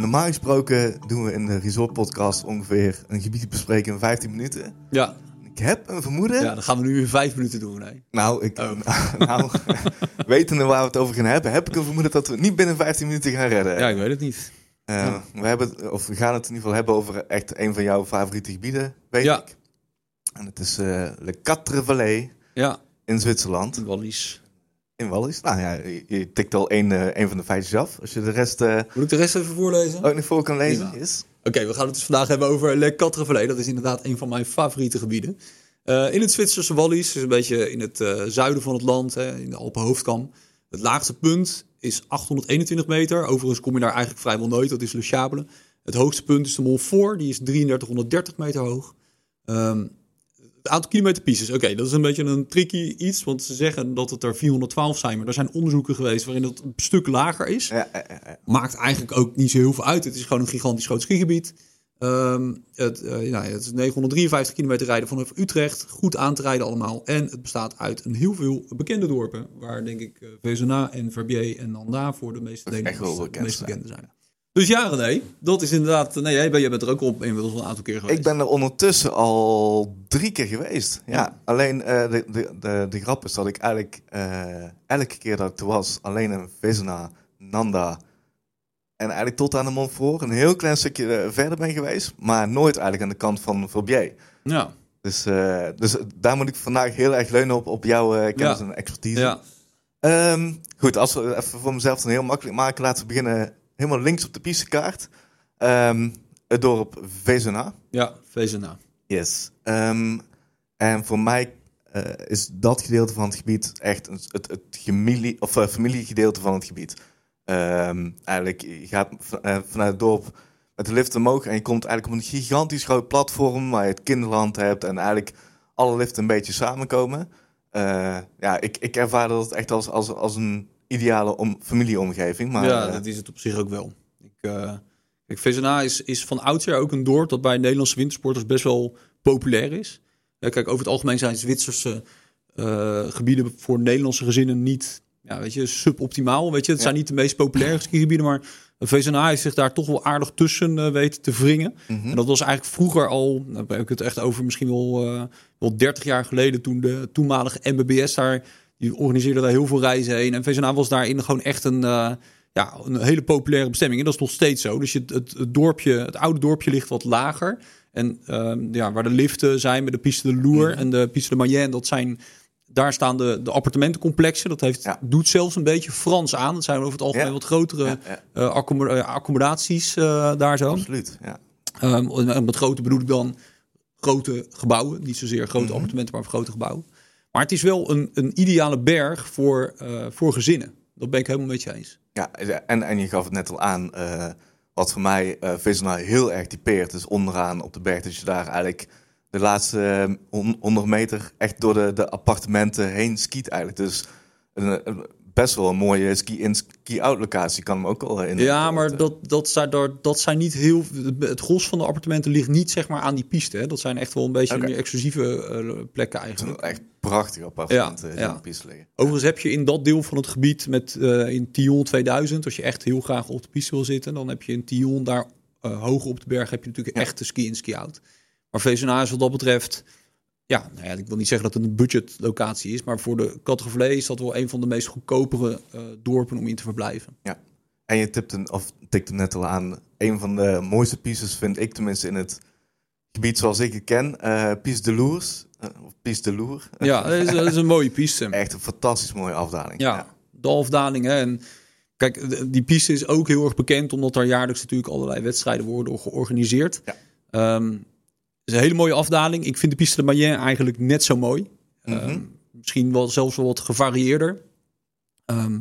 normaal gesproken doen we in de Resort Podcast ongeveer een gebied bespreken in 15 minuten. Ja. Ik heb een vermoeden. ja, dan gaan we nu in vijf minuten doen. Nee. Nou, ik, Oh. nou, wetende waar we het over gaan hebben, heb ik een vermoeden dat we het niet binnen 15 minuten gaan redden. Ja, ik weet het niet. Eh, we, hebben, het- of we gaan het in ieder geval hebben over echt een van jouw favoriete gebieden, weet Ja. ik. En het is eh Le Quatre Vallées Ja, in Zwitserland. Wallis. In Wallis. Nou ja, je, je tikt al één, één van de feitjes af. Als je de rest eh, Moet ik de rest even voorlezen? ook nog voor kan lezen. Is. Oké, we gaan het dus vandaag hebben over Le Vallées. Dat is inderdaad een van mijn favoriete gebieden. Eh, in het Zwitserse Wallis, dus een beetje in het zuiden van het land, hè, in de Alpenhoofdkam. Het laagste punt is 821 meter. Overigens kom je daar eigenlijk vrijwel nooit, dat is Le Chable. Het hoogste punt is de Montfort, die is 3330 meter hoog. Ehm, het aantal kilometer pieces, oké, dat is een beetje een tricky iets, want ze zeggen dat het er 412 zijn. Maar er zijn onderzoeken geweest waarin het een stuk lager is Ja, ja, ja, ja. maakt eigenlijk ook niet zo heel veel uit. Het is gewoon een gigantisch groot skigebied. Ehm, het, ja, het is 953 kilometer rijden vanaf Utrecht. Goed aan te rijden allemaal. En het bestaat uit een heel veel bekende dorpen. Waar denk ik uh, Vezena en Verbier en Nanda voor de meeste Nederlanders bekend meest bekende zijn. Dus ja, René, dat is inderdaad... Nee, jij bent, jij bent er ook op inmiddels een aantal keer geweest. Ik ben er ondertussen al drie keer geweest. Ja, Ja. alleen eh, de, de, de, de grap is dat ik eigenlijk eh, elke keer dat ik er was, alleen in Vezena, Nanda en eigenlijk tot aan de Montfort, een heel klein stukje eh, verder ben geweest, maar nooit eigenlijk aan de kant van Verbier. Ja, Dus, dus daar moet ik vandaag heel erg leunen op, op jouw kennis Ja. en expertise. ja. Ehm, goed, als we even voor mezelf dan heel makkelijk maken, laten we beginnen helemaal links op de pistekaart. Ehm, het dorp Vezena. ja Vezena. Yes. Ehm, en voor mij eh, is dat gedeelte van het gebied echt een, het, het familie, of, eh, familiegedeelte van het gebied. Ehm, eigenlijk, je gaat eh, vanuit het dorp met de lift omhoog en je komt eigenlijk op een gigantisch groot platform waar je het kinderland hebt en eigenlijk alle liften een beetje samenkomen. Ja, ik, ik ervaar dat echt als, als, als een ideale om, familieomgeving. Maar, ja, eh, dat is het op zich ook wel. Ik, eh kijk, Vezena is, is van oudsher ook een dorp dat bij Nederlandse wintersporters best wel populair is. Ja, kijk, over het algemeen zijn Zwitserse eh, gebieden voor Nederlandse gezinnen niet ja, weet je, suboptimaal. Weet je. Het Ja. zijn niet de meest populaire skigebieden, maar Vezena heeft zich daar toch wel aardig tussen weten te wringen. mhm. En dat was eigenlijk vroeger al, nou heb ik het echt over misschien wel, wel 30 jaar geleden, toen de toenmalige MBBS daar, die organiseerde daar heel veel reizen heen. En VZNA was daarin gewoon echt een, eh, ja, een hele populaire bestemming. En dat is nog steeds zo. Dus je, het, het dorpje, het oude dorpje ligt wat lager. En ehm, ja, waar de liften zijn met de Piste de Loer en de Piste de Mayenne, dat zijn... Daar staan de, de appartementencomplexen. Dat heeft, Ja. doet zelfs een beetje Frans aan. Dat zijn over het algemeen Ja. wat grotere Ja, eh, eh, accommodaties eh, daar zo. absoluut. Ja. Ehm, en met grote bedoel ik dan grote gebouwen. Niet zozeer grote Mhm. appartementen, maar grote gebouwen. Maar het is wel een, een ideale berg voor, eh, voor gezinnen. Dat ben ik helemaal met je eens. Ja, en, en je gaf het net al aan, eh, wat voor mij Vezena heel erg typeert, is onderaan op de berg dat je daar eigenlijk de laatste eh, hon- 100 meter echt door de, de appartementen heen skiet eigenlijk. Dus een- best wel een mooie ski-in, ski-out locatie, kan hem ook al in. Ja, maar dat, dat, zijn, daar- dat zijn niet heel... Het gros van de appartementen ligt niet zeg maar aan die piste. Hè. Dat zijn echt wel een beetje meer exclusieve eh, plekken eigenlijk. echt prachtige appartementen Ja, die ja. op de piste liggen. Overigens heb je in dat deel van het gebied met eh, in Tion 2000, als je echt heel graag op de piste wil zitten, dan heb je in Tion daar eh hoog op de berg heb je natuurlijk Ja. echt de ski in ski out. Maar VZNA is wat dat betreft, ja, nou ja, ik wil niet zeggen dat het een budgetlocatie is, maar voor de categorie is dat wel een van de meest goedkopere eh, dorpen om in te verblijven. En je tipt een, of tikt hem net al aan, een van de mooiste pieces vind ik tenminste in het gebied zoals ik het ken, eh Piste de Lours, eh, of Piste de Lour. Ja, dat is, dat is een mooie piste. Echt een fantastisch mooie afdaling. Ja, dalfdalingen. En kijk, de- die piste is ook heel erg bekend omdat daar jaarlijks natuurlijk allerlei wedstrijden worden georganiseerd. Ja. Ehm, is een hele mooie afdaling. Ik vind de piste de Mayenne eigenlijk net zo mooi. Mhm. Ehm, misschien wel zelfs wel wat gevarieerder. Ehm,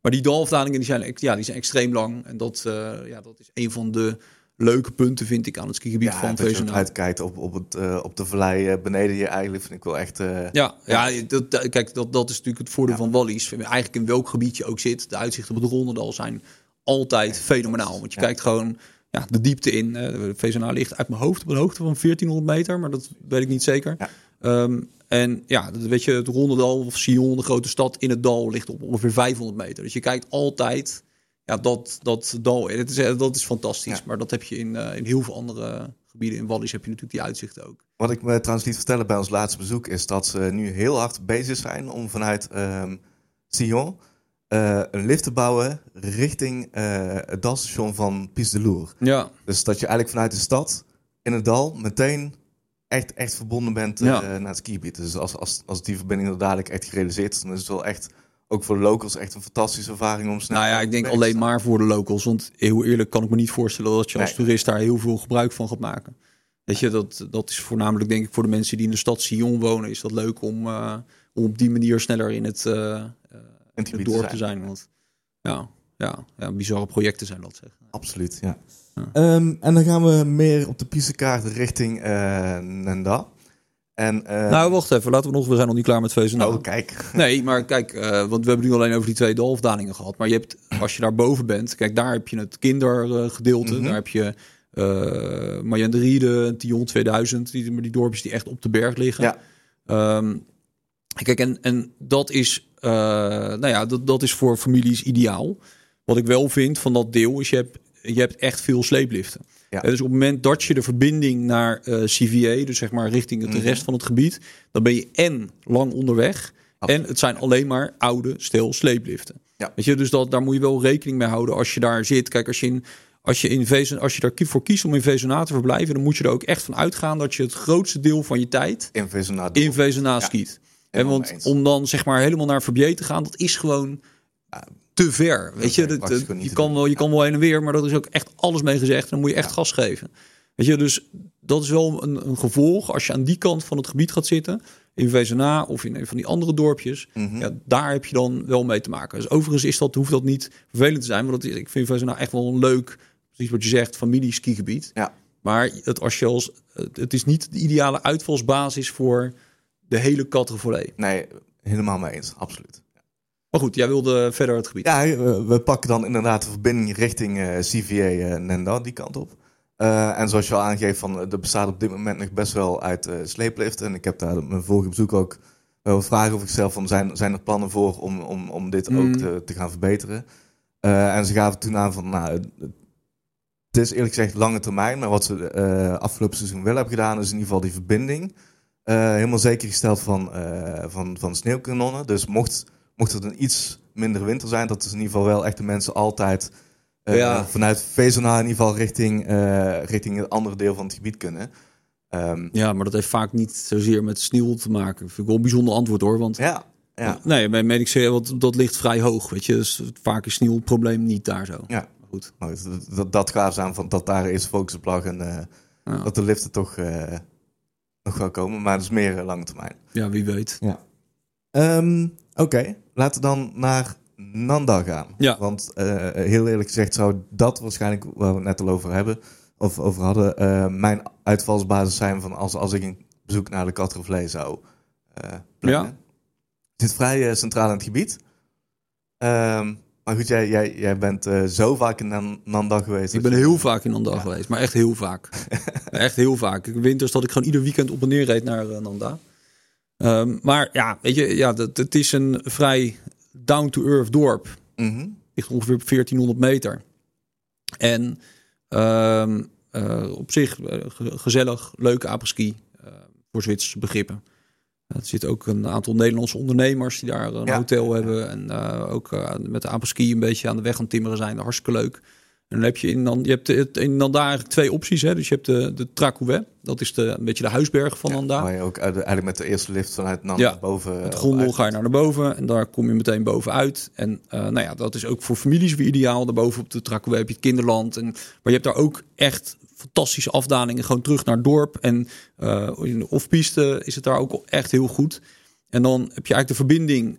maar die dalafdalingen die zijn, ja, die zijn extreem lang. En dat, eh, ja, dat is een van de leuke punten, vind ik, aan het skigebied Ja, van ook Vezenau. uitkijkt op, op, het, eh, op de vallei eh, beneden je eigenlijk, vind ik wel echt... Ja, ja dat, dat- kijk, dat, dat is natuurlijk het voordeel Ja. van Wallis. Eigenlijk in welk gebied je ook zit, de uitzichten op het Rondendal zijn altijd fenomenaal. Want je Ja. kijkt gewoon ja, de diepte in. Eh, De VZNA ligt uit mijn hoofd op een hoogte van 1400 meter, maar dat weet ik niet zeker. Ja. Ehm, en ja, weet je, het Rondendal of Sion, de grote stad in het dal, ligt op ongeveer 500 meter. Dus je kijkt altijd ja, dat, dat dal, dat is, eh, dat is fantastisch. Ja. Maar dat heb je in, eh, in heel veel andere gebieden. In Wallis heb je natuurlijk die uitzichten ook. Wat ik me trouwens liet vertellen bij ons laatste bezoek is dat ze nu heel hard bezig zijn om vanuit ehm Sion eh, een lift te bouwen richting eh, het dalstation van Pies de Loer. Ja, Dus dat je eigenlijk vanuit de stad in het dal meteen echt, echt verbonden bent eh, naar het skigebied. Dus als, als, als die verbinding er dadelijk echt gerealiseerd is, dan is het wel echt, ook voor de locals, echt een fantastische ervaring om snel nou ja, ik denk alleen maar voor de locals. Want heel eerlijk kan ik me niet voorstellen dat je als Nee. toerist daar heel veel gebruik van gaat maken. Weet je, dat, dat is voornamelijk denk ik voor de mensen die in de stad Sion wonen, is dat leuk om, om op die manier sneller in het, het gebied dorp te te zijn. Want ja, ja, ja, bizarre projecten zijn dat zeg. Absoluut, ja. Ja. Ehm, en dan gaan we meer op de pistekaart richting eh Nenda. En, eh, nou, wacht even. Laten we nog, we zijn nog niet klaar met Vezenau. oh, kijk. Nee, maar kijk, eh, want we hebben nu alleen over die twee dalafdalingen gehad. Maar je hebt, als je daar boven bent, kijk, daar heb je het kindergedeelte. Mhm. Daar heb je eh Marjan de Riede, Tion 2000, die, die dorpjes die echt op de berg liggen. Ja. Ehm, kijk, en, en dat is, eh, nou ja, dat, dat is voor families ideaal. Wat ik wel vind van dat deel is, je hebt, je hebt echt veel sleepliften. Ja. Dus op het moment dat je de verbinding naar eh, CVA, dus zeg maar richting het Mhm. rest van het gebied, dan ben je en lang onderweg. Absoluut. En het zijn alleen maar oude, stil sleepliften. Ja. Weet je, dus dat, daar moet je wel rekening mee houden als je daar zit. Kijk, als je, in, als je, in Vezen, als je daar voor kiest om in Vezenaar te verblijven, dan moet je er ook echt van uitgaan dat je het grootste deel van je tijd In Vezenaar. in Ja, skiet. En want eens. om dan zeg maar helemaal naar Verbier te gaan, dat is gewoon Ja, te ver. Weet je, dat, je, kan wel, je kan wel heen en weer, maar dat is ook echt alles mee gezegd. En dan moet je echt Ja. gas geven. Weet je, dus dat is wel een, een gevolg als je aan die kant van het gebied gaat zitten. In Vezenaar of in een van die andere dorpjes. Mhm. Ja, daar heb je dan wel mee te maken. Dus overigens is dat, hoeft dat niet vervelend te zijn. Want dat is, ik vind Vezenaar echt wel een leuk, precies wat je zegt, familie-skigebied. Ja. Maar het, als je als, het is niet de ideale uitvalsbasis voor de hele Categorie. Nee, helemaal mee eens. Absoluut. Maar goed, jij wilde verder het gebied. Ja, we, we pakken dan inderdaad de verbinding richting eh, CVA eh, Nenda, die kant op. Eh, en zoals je al aangeeft, van, eh, er bestaat op dit moment nog best wel uit eh sleeplift. En ik heb daar op mijn vorige bezoek ook wel vragen over gesteld van zijn, zijn er plannen voor om, om, om dit Mm. ook te, te gaan verbeteren. Eh, en ze gaven toen aan van, nou, het- is eerlijk gezegd lange termijn, maar wat ze eh afgelopen seizoen wel hebben gedaan is in ieder geval die verbinding. Eh, helemaal zeker gesteld van, eh, van, van sneeuwkanonnen. Dus mocht, mocht het een iets minder winter zijn, dat is in ieder geval wel echt de mensen altijd eh, Ja. vanuit Vezenaar in ieder geval richting, eh, richting het andere deel van het gebied kunnen. Ehm, Ja, maar dat heeft vaak niet zozeer met sneeuw te maken. Vind ik wel een bijzonder antwoord hoor. Want ja, ja, nee, bij Medic want dat ligt vrij hoog. Weet je, dus vaak is sneeuw het probleem niet daar zo. ja. Goed. Dat, dat, dat gaaf aan van dat daar eerst focus op lag en eh, Ja. dat de liften toch eh, nog wel komen. Maar dat is meer eh, lange termijn. ja, wie weet. Ehm, Oké, laten we dan naar Nanda gaan. Ja. Want eh, heel eerlijk gezegd zou dat waarschijnlijk, waar we het net al over hebben, of over hadden, eh, mijn uitvalsbasis zijn van als, als ik een bezoek naar de Catrevlee zou eh plannen. Ja. Het zit vrij centraal in het gebied. Ehm, maar goed, jij, jij, jij bent eh, zo vaak in Nan- Nanda geweest. Ik ben je- heel vaak in Nanda geweest, maar echt heel vaak. echt heel vaak. Ik winters dat ik gewoon ieder weekend op en neer reed naar eh, Nanda. Ehm, maar ja, weet je, ja, dat, het is een vrij down-to-earth dorp. Mhm. ligt ongeveer op 1400 meter. En ehm, eh, op zich ge- gezellig, leuke apres-ski voor Zwitserse begrippen. Er zitten ook een aantal Nederlandse ondernemers die daar een Ja. hotel hebben. En eh, ook eh, met de apres-ski een beetje aan de weg aan timmeren zijn. Hartstikke leuk. En dan heb je in, dan, je hebt het- in Nanda eigenlijk twee opties. Hè. Dus je hebt de, de. Dat is de, een beetje de huisberg van Nanda. Waar je ook uit- eigenlijk met de eerste lift vanuit Nanda Ja, naar boven... Met eh, gondel uit- ga je naar boven en daar kom je meteen bovenuit. En eh, nou ja, dat is ook voor families weer ideaal. Daarboven op de Trakwee heb je het kinderland. En, maar je hebt daar ook echt fantastische afdalingen. Gewoon terug naar het dorp. En eh, in de off-piste is het daar ook echt heel goed. En dan heb je eigenlijk de verbinding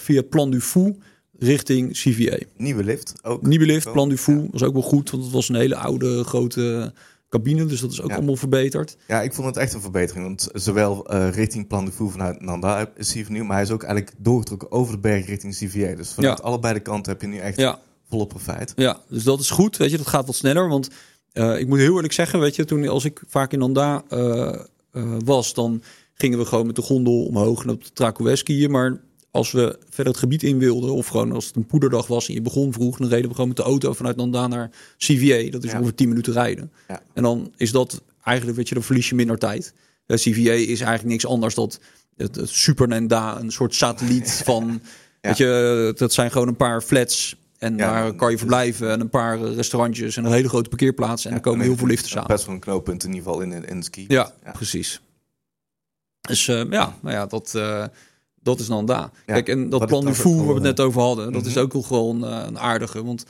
via Plan du Fou richting CVA. Nieuwe lift ook. Nieuwe lift, Plan du Fou, ja. was ook wel goed. Want het was een hele oude, grote cabine. Dus dat is ook Ja. allemaal verbeterd. Ja, ik vond het echt een verbetering. Want zowel eh, richting Plan de Voer vanuit Nanda is hij vernieuwd, maar hij is ook eigenlijk doorgetrokken over de berg richting CVA. Dus vanuit Ja. allebei de kanten heb je nu echt Ja. volop profijt. Ja, dus dat is goed. Weet je, dat gaat wat sneller. Want eh, ik moet heel eerlijk zeggen, weet je, toen als ik vaak in Nanda eh, was, dan gingen we gewoon met de gondel omhoog en op de Trakoe skiën. Maar als we verder het gebied in wilden, of gewoon als het een poederdag was en je begon vroeg, dan reden we gewoon met de auto vanuit Nanda naar CVA. Dat is Ja. ongeveer 10 minuten rijden. Ja. En dan is dat eigenlijk, weet je, dan verlies je minder tijd. Eh, CVA is eigenlijk niks anders dan het, het Super Nenda, een soort satelliet van, weet je, dat zijn gewoon een paar flats. En Ja, daar kan je verblijven en een paar eh, restaurantjes en een hele grote parkeerplaats. En er komen heel veel liften samen. Best wel een knooppunt in ieder geval in, in, ski. Ja, precies. Dus eh, ja, nou ja, dat, dat is dan daar. Ja, Kijk, en dat plan ik du toch fou ook waar we het net over hadden, dat is Mhm. ook wel gewoon eh, een aardige. Want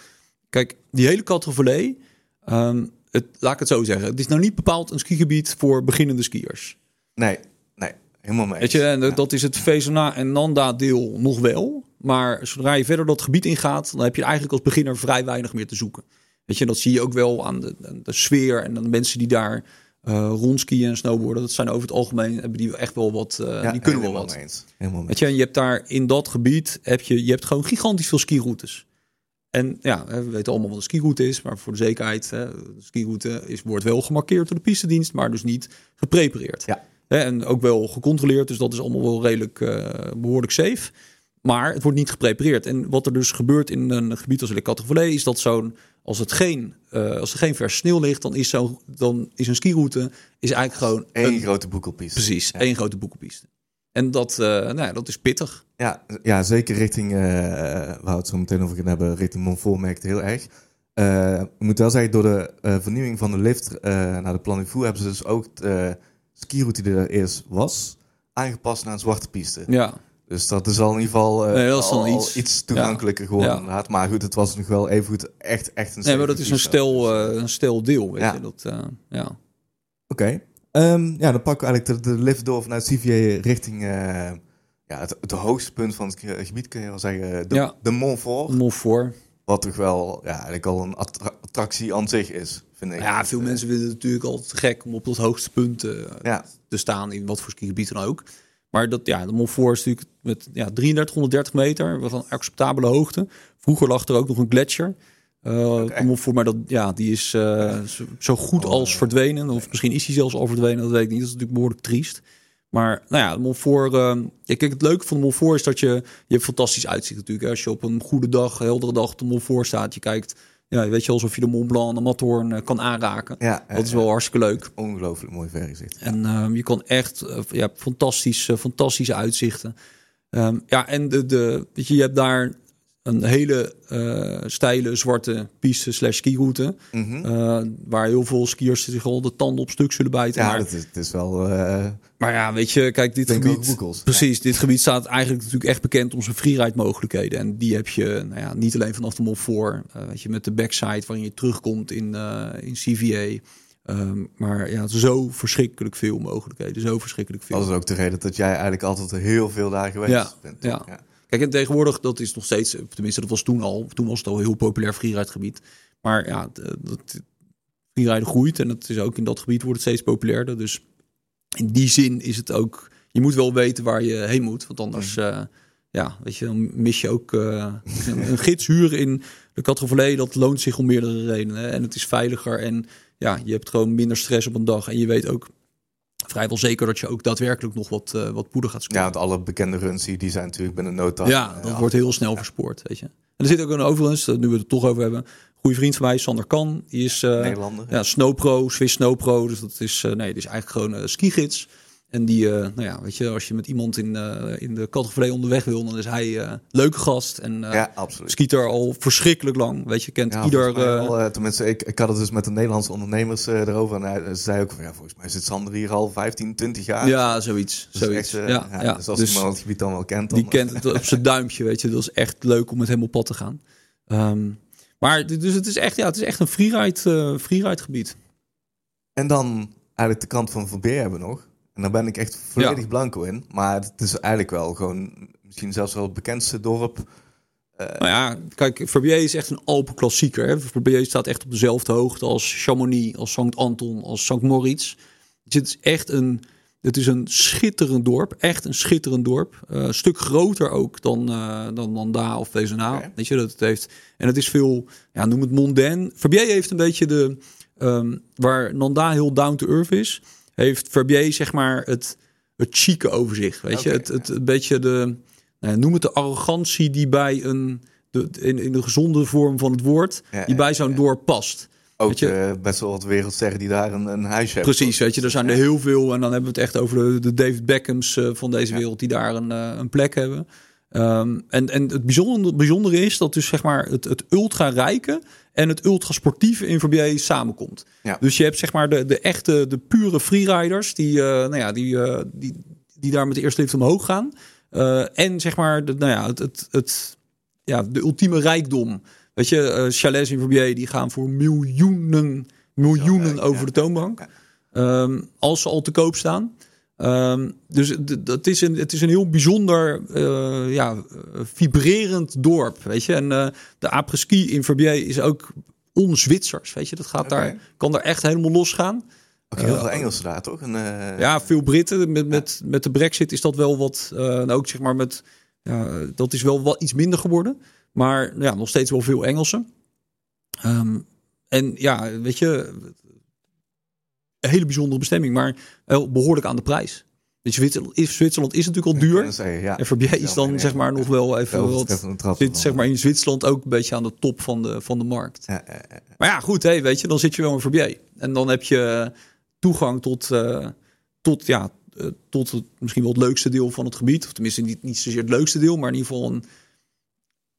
kijk, die hele Catrevallée, ehm het, laat ik het zo zeggen, het is nou niet bepaald een skigebied voor beginnende skiers. Nee, nee, helemaal mee. Weet je, en Ja. dat is het Vezena en Nanda deel nog wel. Maar zodra je verder dat gebied ingaat, dan heb je eigenlijk als beginner vrij weinig meer te zoeken. Weet je, dat zie je ook wel aan de, aan de sfeer en aan de mensen die daar eh rondskiën en snowboarden. Dat zijn over het algemeen, hebben die echt wel wat, eh, Ja, die kunnen wel wat. eens. Helemaal Weet je, en je hebt daar in dat gebied, heb je, je hebt gewoon gigantisch veel skiroutes. En ja, we weten allemaal wat een skiroute is, maar voor de zekerheid, hè, de skiroute is, wordt wel gemarkeerd door de pistedienst, maar dus niet geprepareerd. Ja. En ook wel gecontroleerd, dus dat is allemaal wel redelijk eh, behoorlijk safe. Maar het wordt niet geprepareerd. En wat er dus gebeurt in een gebied als Le is dat zo'n, als, het geen, eh, als er geen vers sneeuw ligt, dan is, zo, dan is een skiroute is eigenlijk gewoon Eén een, grote boekelpiste. precies, Ja. één grote boekenpiste. En dat, eh, nou ja, dat is pittig. Ja, ja, zeker richting, eh waar we het zo meteen over gaan hebben, richting Montfort merkt heel erg. Ik moet wel zeggen, door de vernieuwing van de lift naar de Plan du Fou hebben ze dus ook de skiroute die er eerst was, aangepast naar een zwarte piste. Ja, Dus dat is al in ieder geval eh, Nee, al, al iets. iets toegankelijker geworden Ja. Maar goed, het was nog wel even goed echt, echt een nee, maar dat is een Dus, eh, een stel deel. Weet Ja. je? Dat, eh, ja. Oké. Ehm, ja, dan pakken we eigenlijk de, de lift door vanuit CVA richting eh, ja, het, het hoogste punt van het ge- gebied, kun je wel zeggen. De, Ja. de. Wat toch wel ja, eigenlijk al een attra- attractie aan zich is, vind ik. Ja, veel Eh, mensen vinden het natuurlijk altijd gek om op dat hoogste punt eh, te staan, in wat voor skigebied dan ook. Maar dat, ja, de Mont Fort is natuurlijk met ja, 3330 meter, wat een acceptabele hoogte. Vroeger lag er ook nog een gletsjer. Eh echt? de Mont Fort, maar dat, ja, die is eh, zo, goed Oh, als verdwenen. Of misschien is hij zelfs al verdwenen, dat weet ik niet. Dat is natuurlijk behoorlijk triest. Maar nou ja, de Mont Fort, eh, ja, kijk, het leuke van de Mont Fort is dat je, je hebt fantastisch uitzicht natuurlijk. hè. Als je op een goede dag, heldere dag op de Mont Fort staat, je kijkt, ja, weet je, alsof je de Mont Blanc en de Matterhorn eh, kan aanraken. ja Dat is wel hartstikke leuk. ongelooflijk mooi vergezicht. En ehm, je kan echt, eh, je hebt fantastisch, eh, fantastische uitzichten. Ehm, ja, en de, de, weet je, je hebt daar een hele eh, steile zwarte piste slash skiroute. Mhm. eh, waar heel veel skiers zich al de tanden op stuk zullen bijten. ja, maar, dat is, het is wel, eh maar ja, weet je, kijk, dit gebied... Precies, dit gebied staat eigenlijk natuurlijk echt bekend om zijn freeride mogelijkheden. En die heb je nou ja, niet alleen vanaf de Mont eh, weet je, met de backside waarin je terugkomt in, in CVA. Ehm, maar ja, zo verschrikkelijk veel mogelijkheden. Zo verschrikkelijk veel. Dat is ook de reden dat jij eigenlijk altijd heel veel daar geweest Ja, bent. ja. Kijk, en tegenwoordig, dat is nog steeds, tenminste, dat was toen al. Toen was het al een heel populair freeride gebied. Maar ja, d- dat freeride groeit en het is ook in dat gebied wordt het steeds populairder. Dus in die zin is het ook, je moet wel weten waar je heen moet. Want anders, eh, ja, weet je, dan mis je ook eh, een, gids huren in de Catrevallée. Dat loont zich om meerdere redenen. En het is veiliger en ja, je hebt gewoon minder stress op een dag. En je weet ook vrijwel zeker dat je ook daadwerkelijk nog wat, eh, wat poeder gaat scoren. Ja, want alle bekende runs die die zijn natuurlijk binnen no time. Ja, eh, dat wordt heel snel verspoord, weet je. En er zit ook een overigens, eh, nu we het er toch over hebben, een goede vriend van mij, Sander Kan. Die is eh, Nederlander. ja, Snowpro, Swiss Snowpro. Dus dat is, nee, die is eigenlijk gewoon een skigids. En die, eh, nou ja, weet je, als je met iemand in, eh, in de categorie onderweg wil, dan is hij eh leuke gast. En ja, absoluut. skiet er al verschrikkelijk lang. Weet je, kent Ja, ieder... tenminste, ik, ik had het dus met de Nederlandse ondernemers erover. En hij zei ook van, ja, volgens mij zit Sander hier al 15, 20 jaar. ja, zoiets. Is zoiets. echt, ja, ja, ja. Dus als Dus- iemand het gebied dan wel kent, dan... Die kent het op zijn duimpje, weet je. Dat is echt leuk om met hem op pad te gaan. Ehm, maar dus het is echt, ja, het is echt een freeride, freeride gebied. En dan eigenlijk de kant van Verbeer hebben we nog. En daar ben ik echt volledig Ja. blanco in. Maar het is eigenlijk wel gewoon misschien zelfs wel het bekendste dorp. Nou ja, kijk, Verbier is echt een Alpenklassieker. Hè. Verbier staat echt op dezelfde hoogte als Chamonix, als Sankt Anton, als Sankt Moritz. Dus het is echt een, het is een schitterend dorp. Echt een schitterend dorp. Eh, een stuk groter ook dan, eh dan Nanda of Wezenaar. Oké. Weet je, dat het heeft. En het is veel, ja, noem het mondain. Verbier heeft een beetje de, ehm, waar Nanda heel down to earth is, heeft Verbier zeg maar het, het chique over zich. Weet je, het, het, beetje de, nou noem het de arrogantie die bij een, de, in, in de gezonde vorm van het woord, Ja, die bij zo'n dorp past. Ook Weet je- eh, best wel wat wereldsterren die daar een, een huisje hebben. Precies, weet je, er zijn er heel veel. En dan hebben we het echt over de, de David Beckhams eh, van deze wereld die daar een, eh, een plek hebben. Ehm, en, en het bijzondere, bijzondere is dat dus zeg maar het, het ultra-rijke en het ultra-sportieve in Verbier samenkomt. Ja. Dus je hebt zeg maar de, de echte, de pure freeriders die, eh, nou ja, die, eh, die, die daar met de eerste lift omhoog gaan. Eh, en zeg maar de, nou ja, het, het, het, ja, de ultieme rijkdom. Weet je, chalets in Verbier die gaan voor miljoenen, miljoenen over ja, de toonbank. ja. Ehm, als ze al te koop staan. Ehm, dus dat is een, het is een heel bijzonder, eh, ja, eh, vibrerend dorp, weet je. En eh, de après-ski in Verbier is ook on-Zwitsers, weet je. Dat gaat daar, kan daar echt helemaal losgaan. Ook heel veel Engelsen daar, toch? En, eh, Ja, veel Britten. Met, met, met de brexit is dat wel wat, eh, nou ook zeg maar met, dat is wel wat iets minder geworden. Maar ja, nog steeds wel veel Engelsen. Ehm, en ja, weet je, een hele bijzondere bestemming, maar wel behoorlijk aan de prijs. Dus Zwitserland is, Zwitserland is natuurlijk al duur. zeggen, ja. En Verbier is dan zeg maar nog wel even wat, zit zeg maar in Zwitserland ook een beetje aan de top van de, van de markt. Ja. Maar ja, goed, hé, weet je, dan zit je wel in Verbier. En dan heb je toegang tot, eh, tot, ja, eh, tot het, misschien wel het leukste deel van het gebied. Of tenminste, niet, niet zozeer het leukste deel, maar in ieder geval een...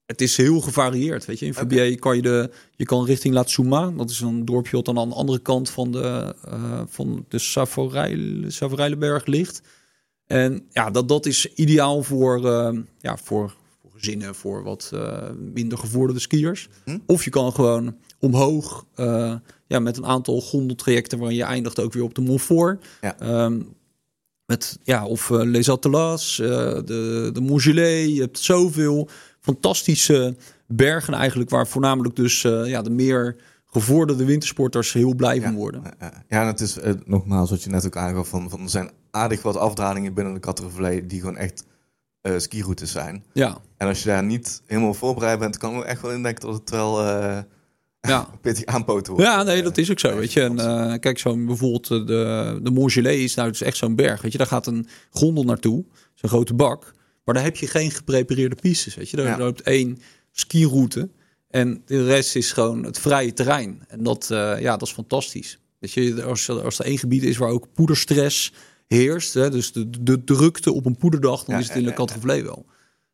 Het is heel gevarieerd, weet je. In Verbier kan je de... Je kan richting La Tsuma. Dat is een dorpje wat dan aan de andere kant van de, eh van de Savorijl- Savorijlenberg ligt. En ja, dat, dat is ideaal voor, eh, ja, voor, voor gezinnen, voor wat eh, minder gevorderde skiers. Hm? Of je kan gewoon omhoog ja, met een aantal gondeltrajecten waarin je eindigt ook weer op de Montfort. Ja. Ehm, met, ja, of Les eh, de, de Montgelé. Je hebt zoveel fantastische bergen eigenlijk, waar voornamelijk dus eh, ja, de meer gevorderde wintersporters heel blij van worden. Ja, en het is eh, nogmaals wat je net ook aangaf, van, van er zijn aardig wat afdalingen binnen de Kattervallei die gewoon echt eh skiroutes zijn. Ja, En als je daar niet helemaal voorbereid bent, kan ik me echt wel indenken dat het wel eh ja. pittig aanpoten wordt. Ja, nee, dat is ook zo, weet je. En kijk, zo'n bijvoorbeeld de, de Montgelé is nou dus echt zo'n berg, weet je. Daar gaat een gondel naartoe, zo'n grote bak. Maar daar heb je geen geprepareerde pistes, weet je. Daar Ja. loopt één skiroute en de rest is gewoon het vrije terrein. En dat, eh, ja, dat is fantastisch. Weet je, als, als er één gebied is waar ook poederstress heerst, hè, dus de, de drukte op een poederdag, dan Ja, is het in ja, de ja, Kattenvlee wel.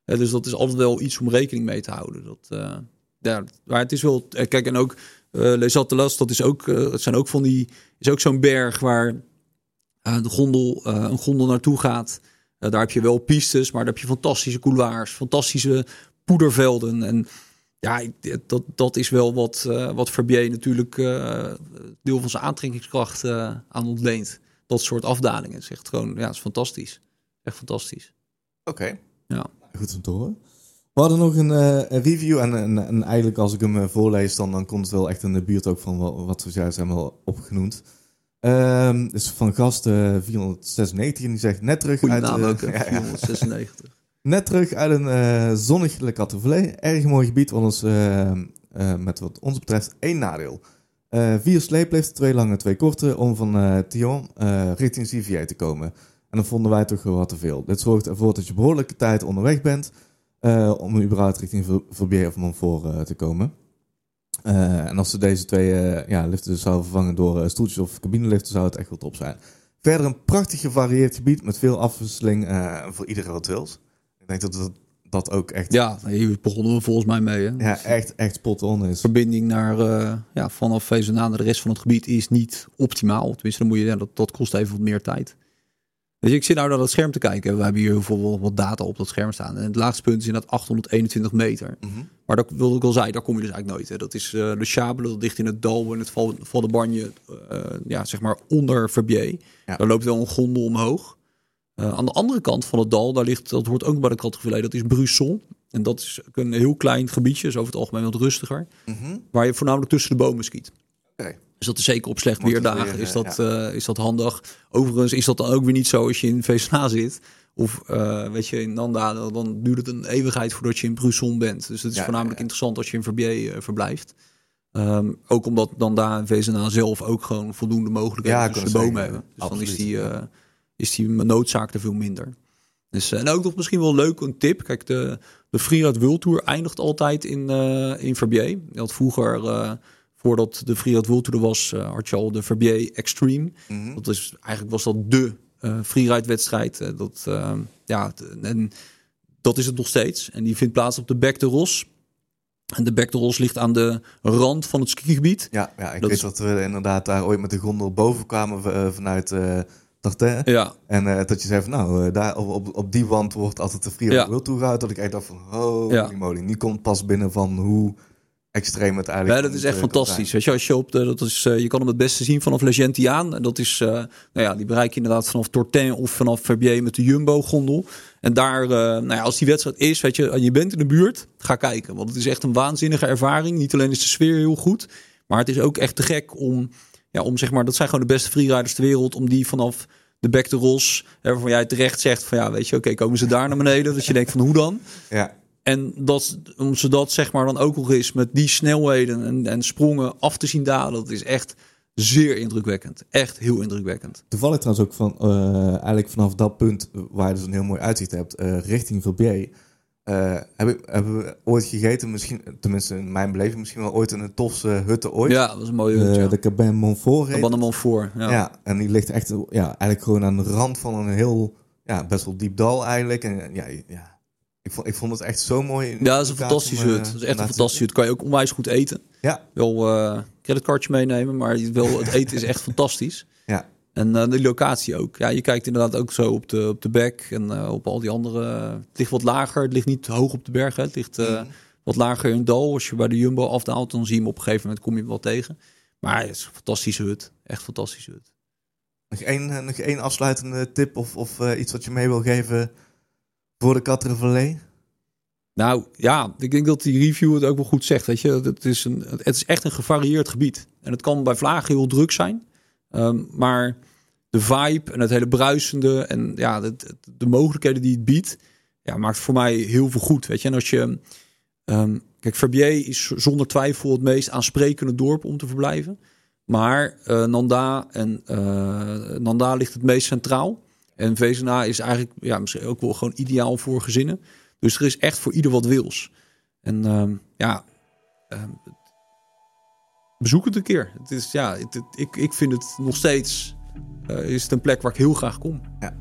Hè, dus dat is altijd wel iets om rekening mee te houden. Dat, eh, ja, maar het is wel, eh, kijk, en ook eh Les Atlas, dat is ook, het zijn ook van die, is ook zo'n berg waar de gondel, een gondel naartoe gaat. Eh, daar heb je wel pistes, maar daar heb je fantastische couloirs, fantastische poedervelden. En ja, dat, dat is wel wat, eh wat Verbier natuurlijk eh, deel van zijn aantrekkingskracht eh, aan ontleent. Dat soort afdalingen. Het is echt gewoon, ja, het is fantastisch. Echt fantastisch. Oké. Ja. Goed om te horen. We hadden nog een, eh, een review en, en, en eigenlijk als ik hem voorlees, dan, dan komt het wel echt in de buurt ook van wat, wat we juist hebben opgenoemd. Ehm dus van gast eh, 496 en die zegt net terug Goeie uit... naam eh, ook. 496. Net terug uit een eh zonnig Le. Erg mooi gebied, wat ons, eh, eh, met wat ons betreft één nadeel. Eh, vier sleepliften, twee lange, twee korte, om van eh eh, richting Civier te komen. En dat vonden wij toch wel wat te veel. Dit zorgt ervoor dat je behoorlijke tijd onderweg bent eh, om überhaupt richting Ver- Verbier of Montfort eh, te komen. Eh, en als ze deze twee eh, ja, liften dus zouden vervangen door eh, stoeltjes of cabineliften, zou het echt wel top zijn. Verder een prachtig gevarieerd gebied met veel afwisseling voor iedereen wat wils. Ik denk dat dat, dat ook echt, Ja, hier begonnen we volgens mij mee. Hè? ja, echt, echt spot on is. verbinding naar, ja, vanaf Vezenaan naar de rest van het gebied is niet optimaal. Tenminste, dan moet je, ja, dat, dat kost even wat meer tijd. Dus ik zit nou naar dat scherm te kijken. We hebben hier veel wat data op dat scherm staan. En het laagste punt is inderdaad 821 meter. Mhm. Maar dat wilde ik al zei, daar kom je dus eigenlijk nooit. Hè. Dat is eh de Chabele, dat ligt in het dal in het Val, Val de Banje, eh, ja, zeg maar onder Verbier. Ja. Daar loopt wel een gondel omhoog. Eh, aan de andere kant van het dal, daar ligt, dat hoort ook bij de categorie, dat is Brusson. En dat is een heel klein gebiedje, is over het algemeen wat rustiger. Mhm. Waar je voornamelijk tussen de bomen skiet. Oké. Dus dat is zeker op slecht weerdagen weer, is, eh, dat, eh, is dat handig. Overigens is dat dan ook weer niet zo als je in VSA zit. Of eh, weet je, in Nanda, dan- duurt het een eeuwigheid voordat je in Brusson bent. Dus het is Ja, voornamelijk ja, interessant als je in Verbier verblijft. Ehm, ook omdat dan daar in VSA zelf ook gewoon voldoende mogelijkheden tussen de bomen hebben. Dus dan is die, is die noodzaak er veel minder. Dus, en ook nog misschien wel leuk een tip. Kijk, de, de Freeride World Tour eindigt altijd in, uh, in Verbier. Je had vroeger, uh, voordat de Freeride World Tour was, uh, had je al de Verbier Extreme. Mhm. Dat is, eigenlijk was dat de uh, freeride wedstrijd. dat, ja, en dat is het nog steeds. En die vindt plaats op de Bec de Ros. En de Bec de Ros ligt aan de rand van het skigebied. Ja, ja ik Dat weet is- dat we inderdaad daar ooit met de gondel boven kwamen eh, vanuit eh. Ja, En eh, dat je zei van nou, eh, daar op, op, op die wand wordt altijd de Free Ja. World Tour gehouden. Dat ik echt dacht van holy Ja. moly. Nu komt pas binnen van hoe extreem het eigenlijk Ja, dat is echt fantastisch. Weet je, als je, op de, dat is, eh, je kan hem het beste zien vanaf Legentiaan. En dat is, eh, nou ja, die bereik je inderdaad vanaf Tortin of vanaf Verbier met de Jumbo-gondel. En daar, eh, nou ja, als die wedstrijd is, weet je, en je bent in de buurt, ga kijken. Want het is echt een waanzinnige ervaring. Niet alleen is de sfeer heel goed, maar het is ook echt te gek om, ja, om zeg maar, dat zijn gewoon de beste freeriders ter wereld, om die vanaf de Bek de Ros, waarvan jij terecht zegt van ja, weet je, oké, komen ze daar naar beneden? Dat je denkt van hoe dan? Ja, En dat, om ze dat zeg maar dan ook nog eens met die snelheden en, en sprongen af te zien dalen, dat is echt zeer indrukwekkend. Echt heel indrukwekkend. Toevallig trouwens ook van, eh, eigenlijk vanaf dat punt waar je dus een heel mooi uitzicht hebt, eh, richting Verbier. eh heb ik, hebben we ooit gegeten, misschien, tenminste in mijn beleving, misschien wel ooit in een tofste hutte ooit. Ja, dat was een mooie hut, ja. De Cabane Montfort heet Abonnement voor. Ja. Ja. en die ligt echt ja, eigenlijk gewoon aan de rand van een heel, ja, best wel diep dal eigenlijk. En ja, ja ik, vond, ik vond het echt zo mooi. Ja, dat is een fantastische hut. Dat is echt een fantastische hut. Kan je ook onwijs goed eten. Ja, Wel eh creditcardje meenemen, maar wel, het eten is echt fantastisch. ja, En eh, de locatie ook. Ja, je kijkt inderdaad ook zo op de, op de bek en eh, op al die andere. Het ligt wat lager. Het ligt niet hoog op de berg. Hè. Het ligt eh, Mhm. wat lager in het dal. Als je bij de Jumbo afdaalt, dan zie je hem op een gegeven moment kom je hem wel tegen. Maar het is een fantastische hut. Echt een fantastische hut. Nog één, eh, nog één afsluitende tip of, of eh, iets wat je mee wil geven voor de Vallée? Nou ja, ik denk dat die review het ook wel goed zegt. Weet je, het is, een, het is echt een gevarieerd gebied. En het kan bij vlagen heel druk zijn. Ehm, maar de vibe en het hele bruisende en ja, de, de- de mogelijkheden die het biedt, ja, maakt voor mij heel veel goed. Weet je, en als je. ehm, kijk, Verbier is zonder twijfel het meest aansprekende dorp om te verblijven. Maar eh, Nanda en eh, Nanda ligt het meest centraal. En Vezena is eigenlijk ja, misschien ook wel gewoon ideaal voor gezinnen. Dus er is echt voor ieder wat wils. En ehm, ja, ehm, bezoek het een keer. Het is, ja, ik, ik vind het nog steeds... eh, is het een plek waar ik heel graag kom. Ja.